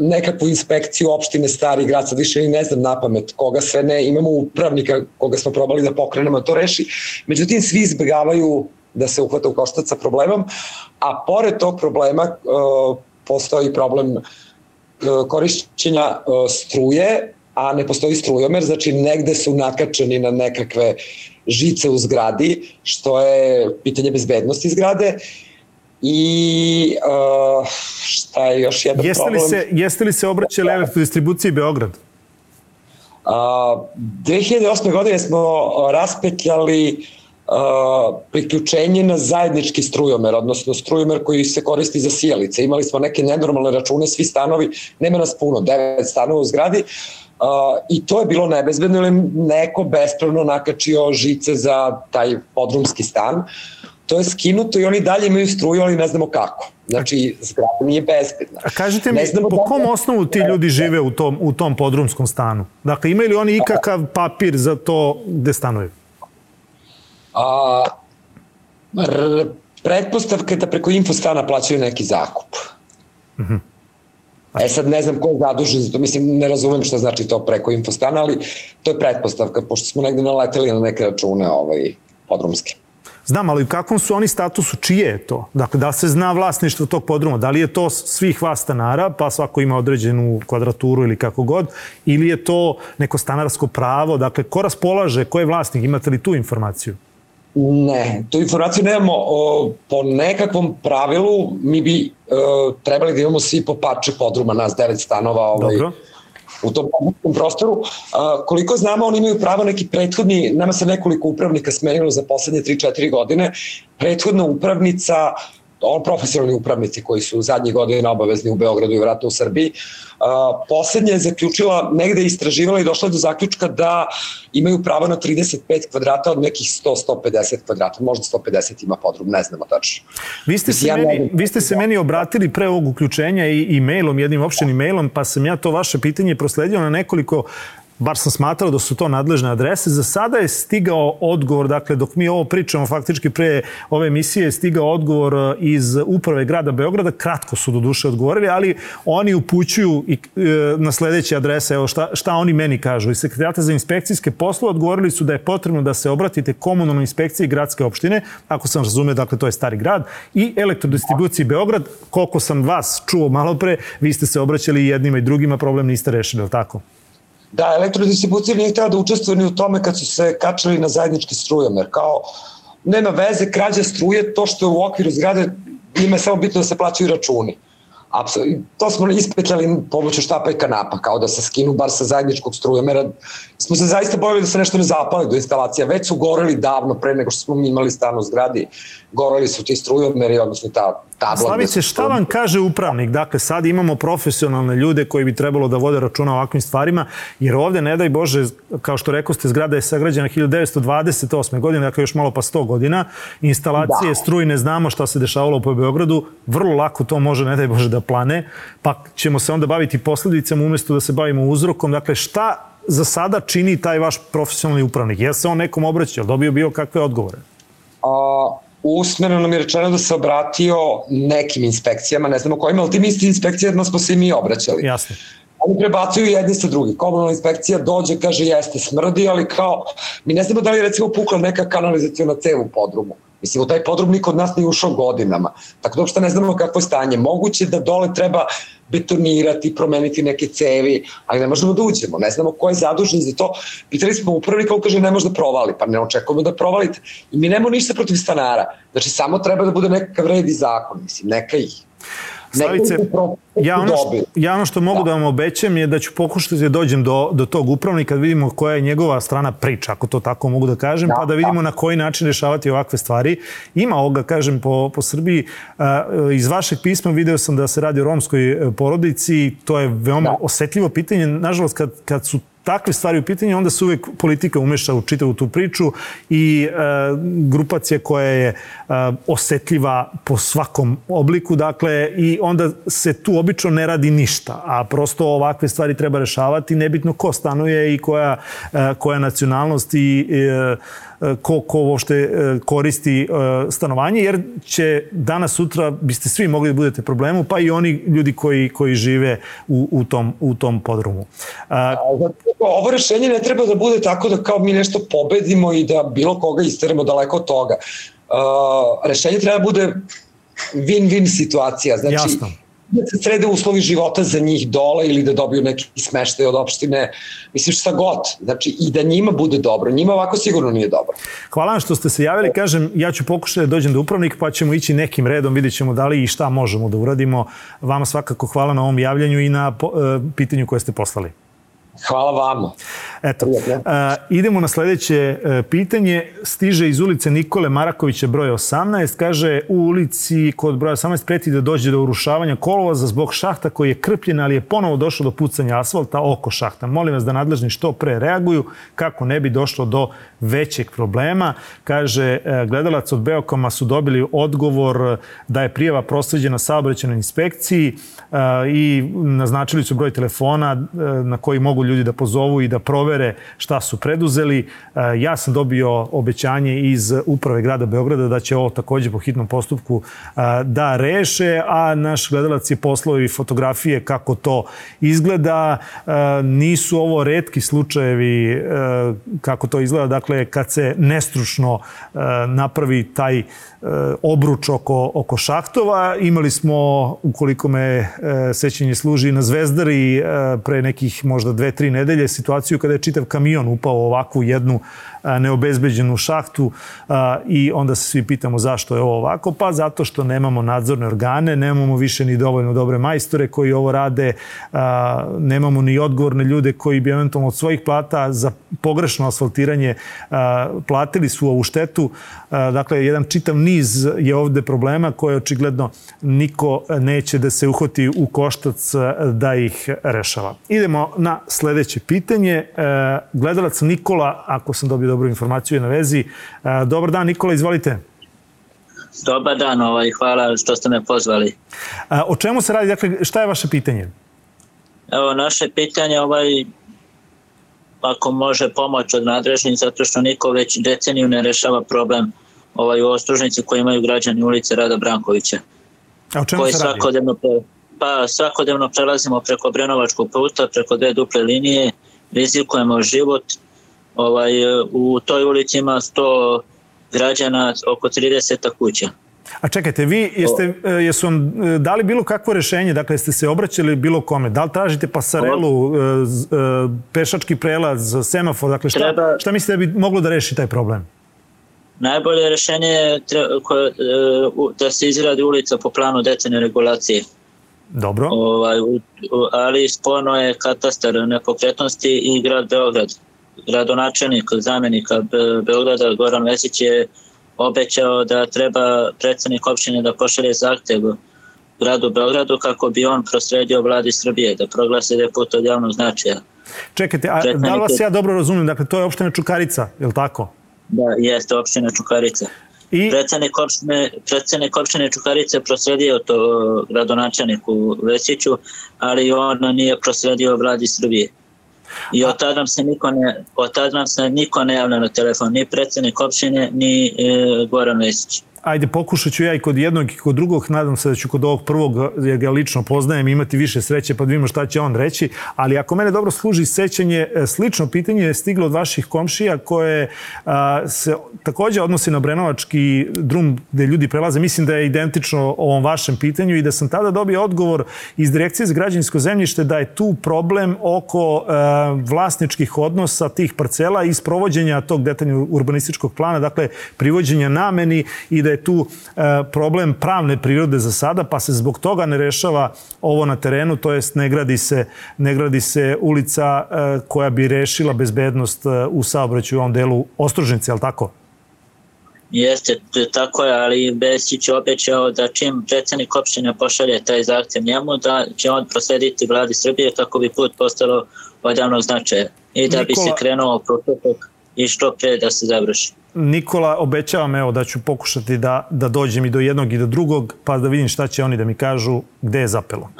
nekakvu inspekciju opštine Stari grad, sad više ne znam na pamet koga sve ne, imamo upravnika koga smo probali da pokrenemo da to reši, međutim svi izbegavaju da se uhvata u koštac sa problemom, a pored tog problema uh, postoji problem uh, korišćenja uh, struje, a ne postoji strujomer, znači negde su nakačeni na nekakve žice u zgradi, što je pitanje bezbednosti zgrade I uh, šta je još jedan jeste problem? Li se, jeste li se obraćali da. elektrodistribuciji Beograd? Uh, 2008. godine smo raspetljali uh, priključenje na zajednički strujomer, odnosno strujomer koji se koristi za sijalice. Imali smo neke nenormalne račune, svi stanovi, nema nas puno, devet stanova u zgradi, uh, i to je bilo nebezbedno ili neko bespravno nakačio žice za taj podrumski stan. Uh, to je skinuto i oni dalje imaju struju, ali ne znamo kako. Znači, zgrada nije bezbedna. A kažite mi, po da kom osnovu ti ljudi žive u tom, u tom podrumskom stanu? Dakle, imaju li oni ikakav papir za to gde stanuju? A, r, pretpostavka je da preko infostana plaćaju neki zakup. Uh mhm. -huh. E sad ne znam ko je zadužen za to, mislim ne razumem šta znači to preko infostana, ali to je pretpostavka, pošto smo negde naleteli na neke račune ovaj, podrumske. Znam, ali u kakvom su oni statusu, čije je to? Dakle, da se zna vlasništvo tog podruma? Da li je to svih vas stanara, pa svako ima određenu kvadraturu ili kako god, ili je to neko stanarsko pravo? Dakle, ko raspolaže, ko je vlasnik? Imate li tu informaciju? Ne, tu informaciju nemamo. O, po nekakvom pravilu mi bi o, trebali da imamo svi po parče podruma, nas devet stanova. Ovaj, Dobro u tom pomoćnom prostoru. A, koliko znamo, oni imaju pravo neki prethodni, nama se nekoliko upravnika smenilo za poslednje 3-4 godine, prethodna upravnica on profesionalni upravnici koji su zadnjih godina obavezni u Beogradu i vratno u Srbiji, poslednja je zaključila, negde istraživala i došla do zaključka da imaju pravo na 35 kvadrata od nekih 100-150 kvadrata, možda 150 ima podrum, ne znamo tačno. Vi ste se, ja meni, vi ste se meni obratili pre ovog uključenja i, i mailom, jednim opštenim mailom, pa sam ja to vaše pitanje prosledio na nekoliko bar sam smatrao da su to nadležne adrese. Za sada je stigao odgovor, dakle, dok mi ovo pričamo, faktički pre ove emisije je stigao odgovor e, iz uprave grada Beograda, kratko su do duše odgovorili, ali oni upućuju i, e, na sledeće adrese, evo šta, šta oni meni kažu. Iz sekretarijata za inspekcijske poslove odgovorili su da je potrebno da se obratite komunalnoj inspekciji gradske opštine, ako sam razumeo, dakle, to je stari grad, i elektrodistribuciji Beograd, koliko sam vas čuo malo pre, vi ste se obraćali jednima i drugima, problem niste rešili, je tako? Da, elektrodistribucija nije htjela da učestvuje ni u tome kad su se kačali na zajednički strujomer. Kao, nema veze, krađa struje, to što je u okviru zgrade, ima je samo bitno da se plaćaju računi. Apsolutno. To smo ispetljali pomoću štapa i kanapa, kao da se skinu bar sa zajedničkog strujomera. Smo se zaista bojili da se nešto ne zapali do instalacija. Već su goreli davno pre nego što smo imali stan u zgradi. Goreli su ti strujomeri, odnosno ta tabla. Slavice, šta vam kaže upravnik? Dakle, sad imamo profesionalne ljude koji bi trebalo da vode računa o ovakvim stvarima, jer ovde, ne daj Bože, kao što rekao ste, zgrada je sagrađena 1928. godine, dakle još malo pa 100 godina. Instalacije da. strujne, znamo šta se dešavalo po Beogradu, vrlo lako to može, ne daj Bože, da plane, pa ćemo se onda baviti posledicama umesto da se bavimo uzrokom. Dakle, šta za sada čini taj vaš profesionalni upravnik? Je se on nekom obraćao? Dobio bio kakve odgovore? A, usmeno nam je rečeno da se obratio nekim inspekcijama, ne znamo kojima, ali tim istim inspekcijama smo se i mi obraćali. Jasno. Oni prebacuju jedni sa drugi. Komunalna inspekcija dođe, kaže jeste smrdi, ali kao, mi ne znamo da li je recimo pukla neka kanalizacijona cev u podrumu. Mislim, u taj podrum niko od nas nije ušao godinama. Tako da uopšte ne znamo kakvo je stanje. Moguće da dole treba betonirati, promeniti neke cevi, ali ne možemo da uđemo, ne znamo ko je zadužen za to. Pitali smo upravnika, on kaže ne može da provali, pa ne očekujemo da provalite. I mi nemamo ništa protiv stanara, znači samo treba da bude nekakav red i zakon, mislim, neka ih. Slavice, ja ono, što, ja ono što mogu da. da vam obećam je da ću pokušati da dođem do, do tog upravnika, da vidimo koja je njegova strana priča, ako to tako mogu da kažem, da, pa da vidimo da. na koji način rešavati ovakve stvari. Ima ovoga, kažem, po, po Srbiji. Iz vašeg pisma video sam da se radi o romskoj e, porodici, to je veoma da. osetljivo pitanje. Nažalost, kad, kad su takve stvari u pitanju, onda se uvek politika umeša u čitavu tu priču i e, grupacija koja je e, osetljiva po svakom obliku, dakle, i onda se tu obično ne radi ništa, a prosto ovakve stvari treba rešavati, nebitno ko stanuje i koja, e, koja nacionalnost i e, ko, ko uopšte e, koristi e, stanovanje, jer će danas, sutra, biste svi mogli da budete problemu, pa i oni ljudi koji, koji žive u, u, tom, u tom podrumu. A, ovo rešenje ne treba da bude tako da kao mi nešto pobedimo i da bilo koga isteremo daleko od toga. Uh, rešenje treba da bude win-win situacija. Znači, Jasno da se srede uslovi života za njih dole ili da dobiju neki smeštaj od opštine, mislim šta god. Znači i da njima bude dobro. Njima ovako sigurno nije dobro. Hvala vam što ste se javili. Kažem, ja ću pokušati da dođem do upravnika pa ćemo ići nekim redom, vidjet ćemo da li i šta možemo da uradimo. Vama svakako hvala na ovom javljanju i na uh, pitanju koje ste poslali. Hvala vama. Eto, a, idemo na sledeće e, pitanje. Stiže iz ulice Nikole Marakovića broj 18. Kaže, u ulici kod broja 18 preti da dođe do urušavanja kolovoza zbog šahta koji je krpljen, ali je ponovo došlo do pucanja asfalta oko šahta. Molim vas da nadležni što pre reaguju kako ne bi došlo do većeg problema. Kaže, e, gledalac od Beokama su dobili odgovor da je prijava prosleđena saobraćenoj inspekciji a, i naznačili su broj telefona na koji mogu ljudi da pozovu i da provere šta su preduzeli. E, ja sam dobio obećanje iz uprave grada Beograda da će ovo takođe po hitnom postupku e, da reše, a naš gledalac je poslao i fotografije kako to izgleda. E, nisu ovo redki slučajevi kako to izgleda. Dakle, kad se nestručno napravi taj obruč oko, oko šahtova. Imali smo, ukoliko me sećanje služi, na Zvezdari pre nekih možda dve, tri nedelje situaciju kada je čitav kamion upao u ovakvu jednu neobezbeđenu šahtu i onda se svi pitamo zašto je ovo ovako, pa zato što nemamo nadzorne organe, nemamo više ni dovoljno dobre majstore koji ovo rade, nemamo ni odgovorne ljude koji bi eventualno od svojih plata za pogrešno asfaltiranje platili su ovu štetu. Dakle, jedan čitav niz je ovde problema koje očigledno niko neće da se uhoti u koštac da ih rešava. Idemo na sledeće pitanje. Gledalac Nikola, ako sam dobio dobru informaciju, je na vezi. Dobar dan, Nikola, izvolite. Dobar dan, ovaj, hvala što ste me pozvali. A, o čemu se radi? Dakle, šta je vaše pitanje? Evo, naše pitanje, ovaj, ako može pomoć od nadrežnih, zato što niko već deceniju ne rešava problem ovaj, u ostružnici koji imaju građani ulice Rada Brankovića. A o čemu koji se radi? Svakodnevno, pa svakodnevno prelazimo preko Brenovačkog puta, preko dve duple linije, rizikujemo život. Ovaj, u toj ulici ima 100 građana, oko 30 kuća. A čekajte, vi jeste, e, jesu vam e, dali bilo kakvo rešenje, dakle jeste se obraćali bilo kome, da li tražite pasarelu, e, pešački prelaz, semafor, dakle šta, šta mislite da bi moglo da reši taj problem? Najbolje rešenje je da se izradi ulica po planu decene regulacije. Dobro. Ovaj, ali sporno je katastar nepokretnosti i grad Beograd gradonačelnik, zamenika Beograda Goran Vesić je obećao da treba predsednik opštine da pošalje zahtev gradu Beogradu kako bi on prosredio vladi Srbije da proglase da je put od javnog značaja. Čekajte, a da li vas ja dobro razumem? Dakle, to je opština Čukarica, je li tako? Da, jeste opština Čukarica. I... Predsednik opštine, predsednik opštine Čukarice prosledio to gradonačelniku Vesiću, ali on nije prosledio vladi Srbije. I od tada nam se niko ne, od tada nam se niko ne javlja na telefon, ni predsednik opštine, ni e, Goran Vesić ajde pokušat ću ja i kod jednog i kod drugog, nadam se da ću kod ovog prvog, jer ga lično poznajem, imati više sreće pa da vidimo šta će on reći, ali ako mene dobro služi sećanje, e, slično pitanje je stiglo od vaših komšija koje a, se takođe odnosi na Brenovački drum gde ljudi prelaze, mislim da je identično ovom vašem pitanju i da sam tada dobio odgovor iz Direkcije za građansko zemljište da je tu problem oko a, vlasničkih odnosa tih parcela i sprovođenja tog detaljnog urbanističkog plana, dakle privođenja nameni i da je tu e, problem pravne prirode za sada, pa se zbog toga ne rešava ovo na terenu, to jest ne gradi se, ne gradi se ulica e, koja bi rešila bezbednost e, u saobraćaju u ovom delu Ostrožnice, je li tako? Jeste, tako je, ali Besić je obećao da čim predsednik opštine pošalje taj zahtev njemu, da će on proslediti vladi Srbije kako bi put postalo od javnog značaja i da Nikola... bi se krenuo postupak i što pre da se završi. Nikola, obećavam evo da ću pokušati da, da dođem i do jednog i do drugog, pa da vidim šta će oni da mi kažu gde je zapelo.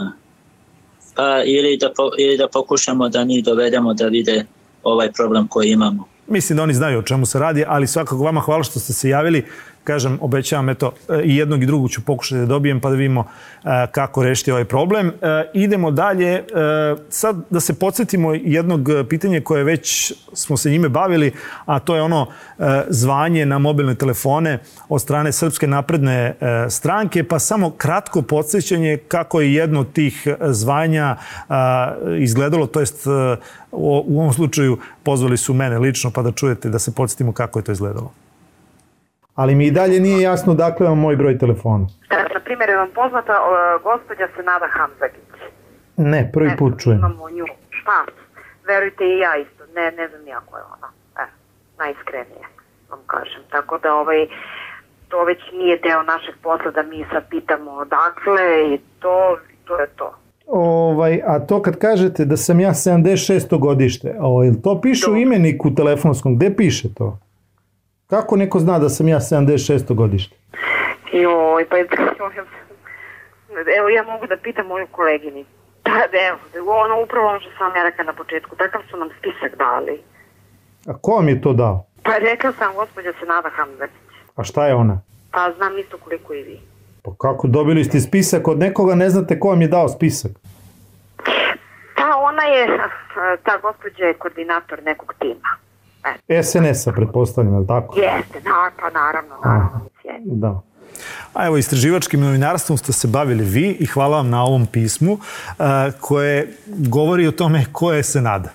Pa ili da, po, ili da pokušamo da njih dovedemo da vide ovaj problem koji imamo. Mislim da oni znaju o čemu se radi, ali svakako vama hvala što ste se javili kažem, obećavam, eto, e, i jednog i drugog ću pokušati da dobijem pa da vidimo e, kako rešiti ovaj problem. E, idemo dalje. Sad da se podsjetimo jednog pitanja koje već smo se njime bavili, a to je ono zvanje na mobilne telefone od strane Srpske napredne stranke, pa samo kratko podsjećanje kako je jedno od tih zvanja izgledalo, to jest u ovom slučaju pozvali su mene lično pa da čujete da se podsjetimo kako je to izgledalo ali mi i dalje nije jasno dakle vam moj broj telefona. Na primjer, je vam poznata uh, gospođa Senada Hamzagić? Ne, prvi ne, put čujem. Imamo nju. Šta? Verujte i ja isto. Ne, ne znam nijako je ona. E, najiskrenije vam kažem. Tako da ovaj, to već nije deo našeg posla da mi sad pitamo odakle i to, to je to. Ovaj, a to kad kažete da sam ja 76. godište, ovaj, to piše u imeniku telefonskom, gde piše to? Kako neko zna da sam ja 76. godište? Joj, pa evo ja mogu da pitam moju kolegini. Da, da, evo, ono upravo ono što sam ja rekla na početku, takav su nam spisak dali. A ko vam je to dao? Pa rekla sam gospođa Senada Hamzetić. A šta je ona? Pa znam isto koliko i vi. Pa kako dobili ste spisak od nekoga, ne znate ko vam je dao spisak? Pa ona je, ta gospođa je koordinator nekog tima. SNS-a, pretpostavljam, je li tako? Jeste, da, pa naravno, naravno. Da. A evo, istraživačkim novinarstvom ste se bavili vi i hvala vam na ovom pismu uh, koje govori o tome ko je Senada.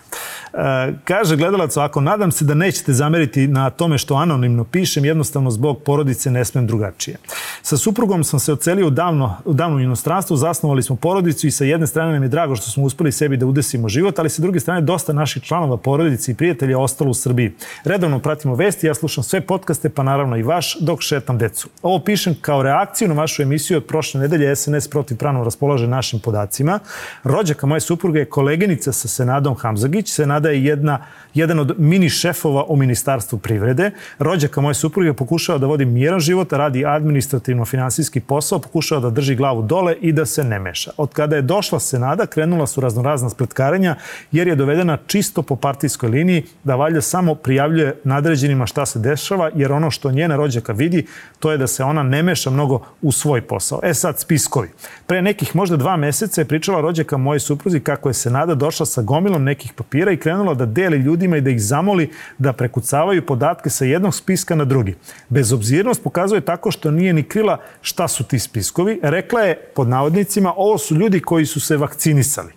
Kaže gledalac ovako, nadam se da nećete zameriti na tome što anonimno pišem, jednostavno zbog porodice ne smem drugačije. Sa suprugom sam se ocelio u davno, u davnom inostranstvu, zasnovali smo porodicu i sa jedne strane nam je drago što smo uspeli sebi da udesimo život, ali sa druge strane dosta naših članova porodice i prijatelja ostalo u Srbiji. Redovno pratimo vesti, ja slušam sve podcaste, pa naravno i vaš, dok šetam decu. Ovo pišem kao reakciju na vašu emisiju od prošle nedelje SNS protiv pravno raspolaže našim podacima. Rođaka moje supruge je koleginica sa Senadom Hamzagić. Senada je jedna, jedan od mini šefova u Ministarstvu privrede. Rođaka moje supruge pokušava da vodi miran život, radi administrativno-finansijski posao, pokušava da drži glavu dole i da se ne meša. Od kada je došla Senada, krenula su raznorazna spletkarenja, jer je dovedena čisto po partijskoj liniji da valjda samo prijavljuje nadređenima šta se dešava, jer ono što njena rođaka vidi, to je da se ona ne meša mnogo u svoj posao. E sad, spiskovi. Pre nekih možda dva meseca je pričala rođaka moje supruzi kako je Senada došla sa gomilom nekih papira i krenula da deli ljudima i da ih zamoli da prekucavaju podatke sa jednog spiska na drugi. Bezobzirnost pokazuje tako što nije ni krila šta su ti spiskovi. Rekla je, pod navodnicima, ovo su ljudi koji su se vakcinisali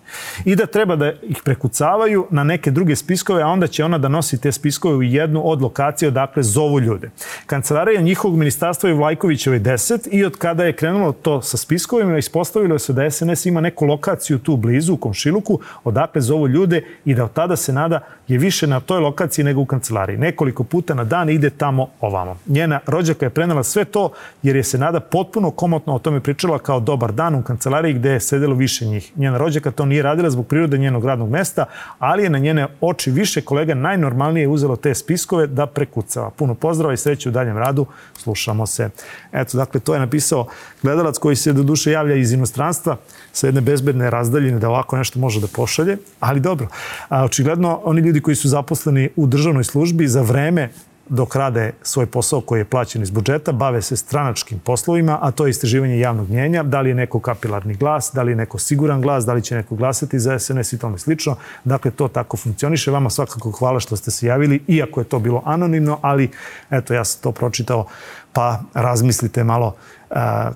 i da treba da ih prekucavaju na neke druge spiskove, a onda će ona da nosi te spiskove u jednu od lokacija odakle zovu ljude. Kancelarija njihovog ministarstva je Vlajkovićeve 10 i od kada je krenulo to sa spiskovima, ispostavilo se da SNS ima neku lokaciju tu blizu, u Komšiluku, odakle zovu ljude i da od tada se nada je više na toj lokaciji nego u kancelariji. Nekoliko puta na dan ide tamo ovamo. Njena rođaka je prenela sve to jer je se nada potpuno komotno o tome pričala kao dobar dan u kancelariji gde je sedelo više njih. Njena rođaka to nije radila zbog prirode njenog radnog mesta, ali je na njene oči više kolega najnormalnije uzelo te spiskove da prekucava. Puno pozdrava i sreće u daljem radu. Slušamo se. Eto, dakle, to je napisao gledalac koji se do duše javlja iz inostranstva sa jedne bezbedne razdaljine da ovako nešto može da pošalje, ali dobro. A, očigledno, oni ljudi koji su zaposleni u državnoj službi za vreme dok rade svoj posao koji je plaćen iz budžeta, bave se stranačkim poslovima, a to je istraživanje javnog mnjenja, da li je neko kapilarni glas, da li je neko siguran glas, da li će neko glasati za SNS i tome slično. Dakle, to tako funkcioniše. Vama svakako hvala što ste se javili, iako je to bilo anonimno, ali eto, ja sam to pročitao, pa razmislite malo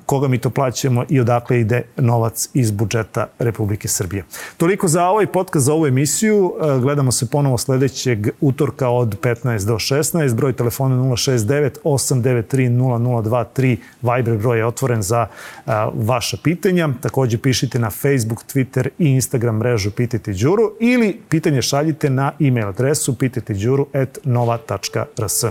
koga mi to plaćamo i odakle ide novac iz budžeta Republike Srbije. Toliko za ovaj podcast, za ovu emisiju. Gledamo se ponovo sledećeg utorka od 15 do 16. Broj telefona 069 893 0023. Viber broj je otvoren za vaša pitanja. Takođe pišite na Facebook, Twitter i Instagram mrežu Pitajte Đuru ili pitanje šaljite na e-mail adresu pitajteđuru at nova.rs.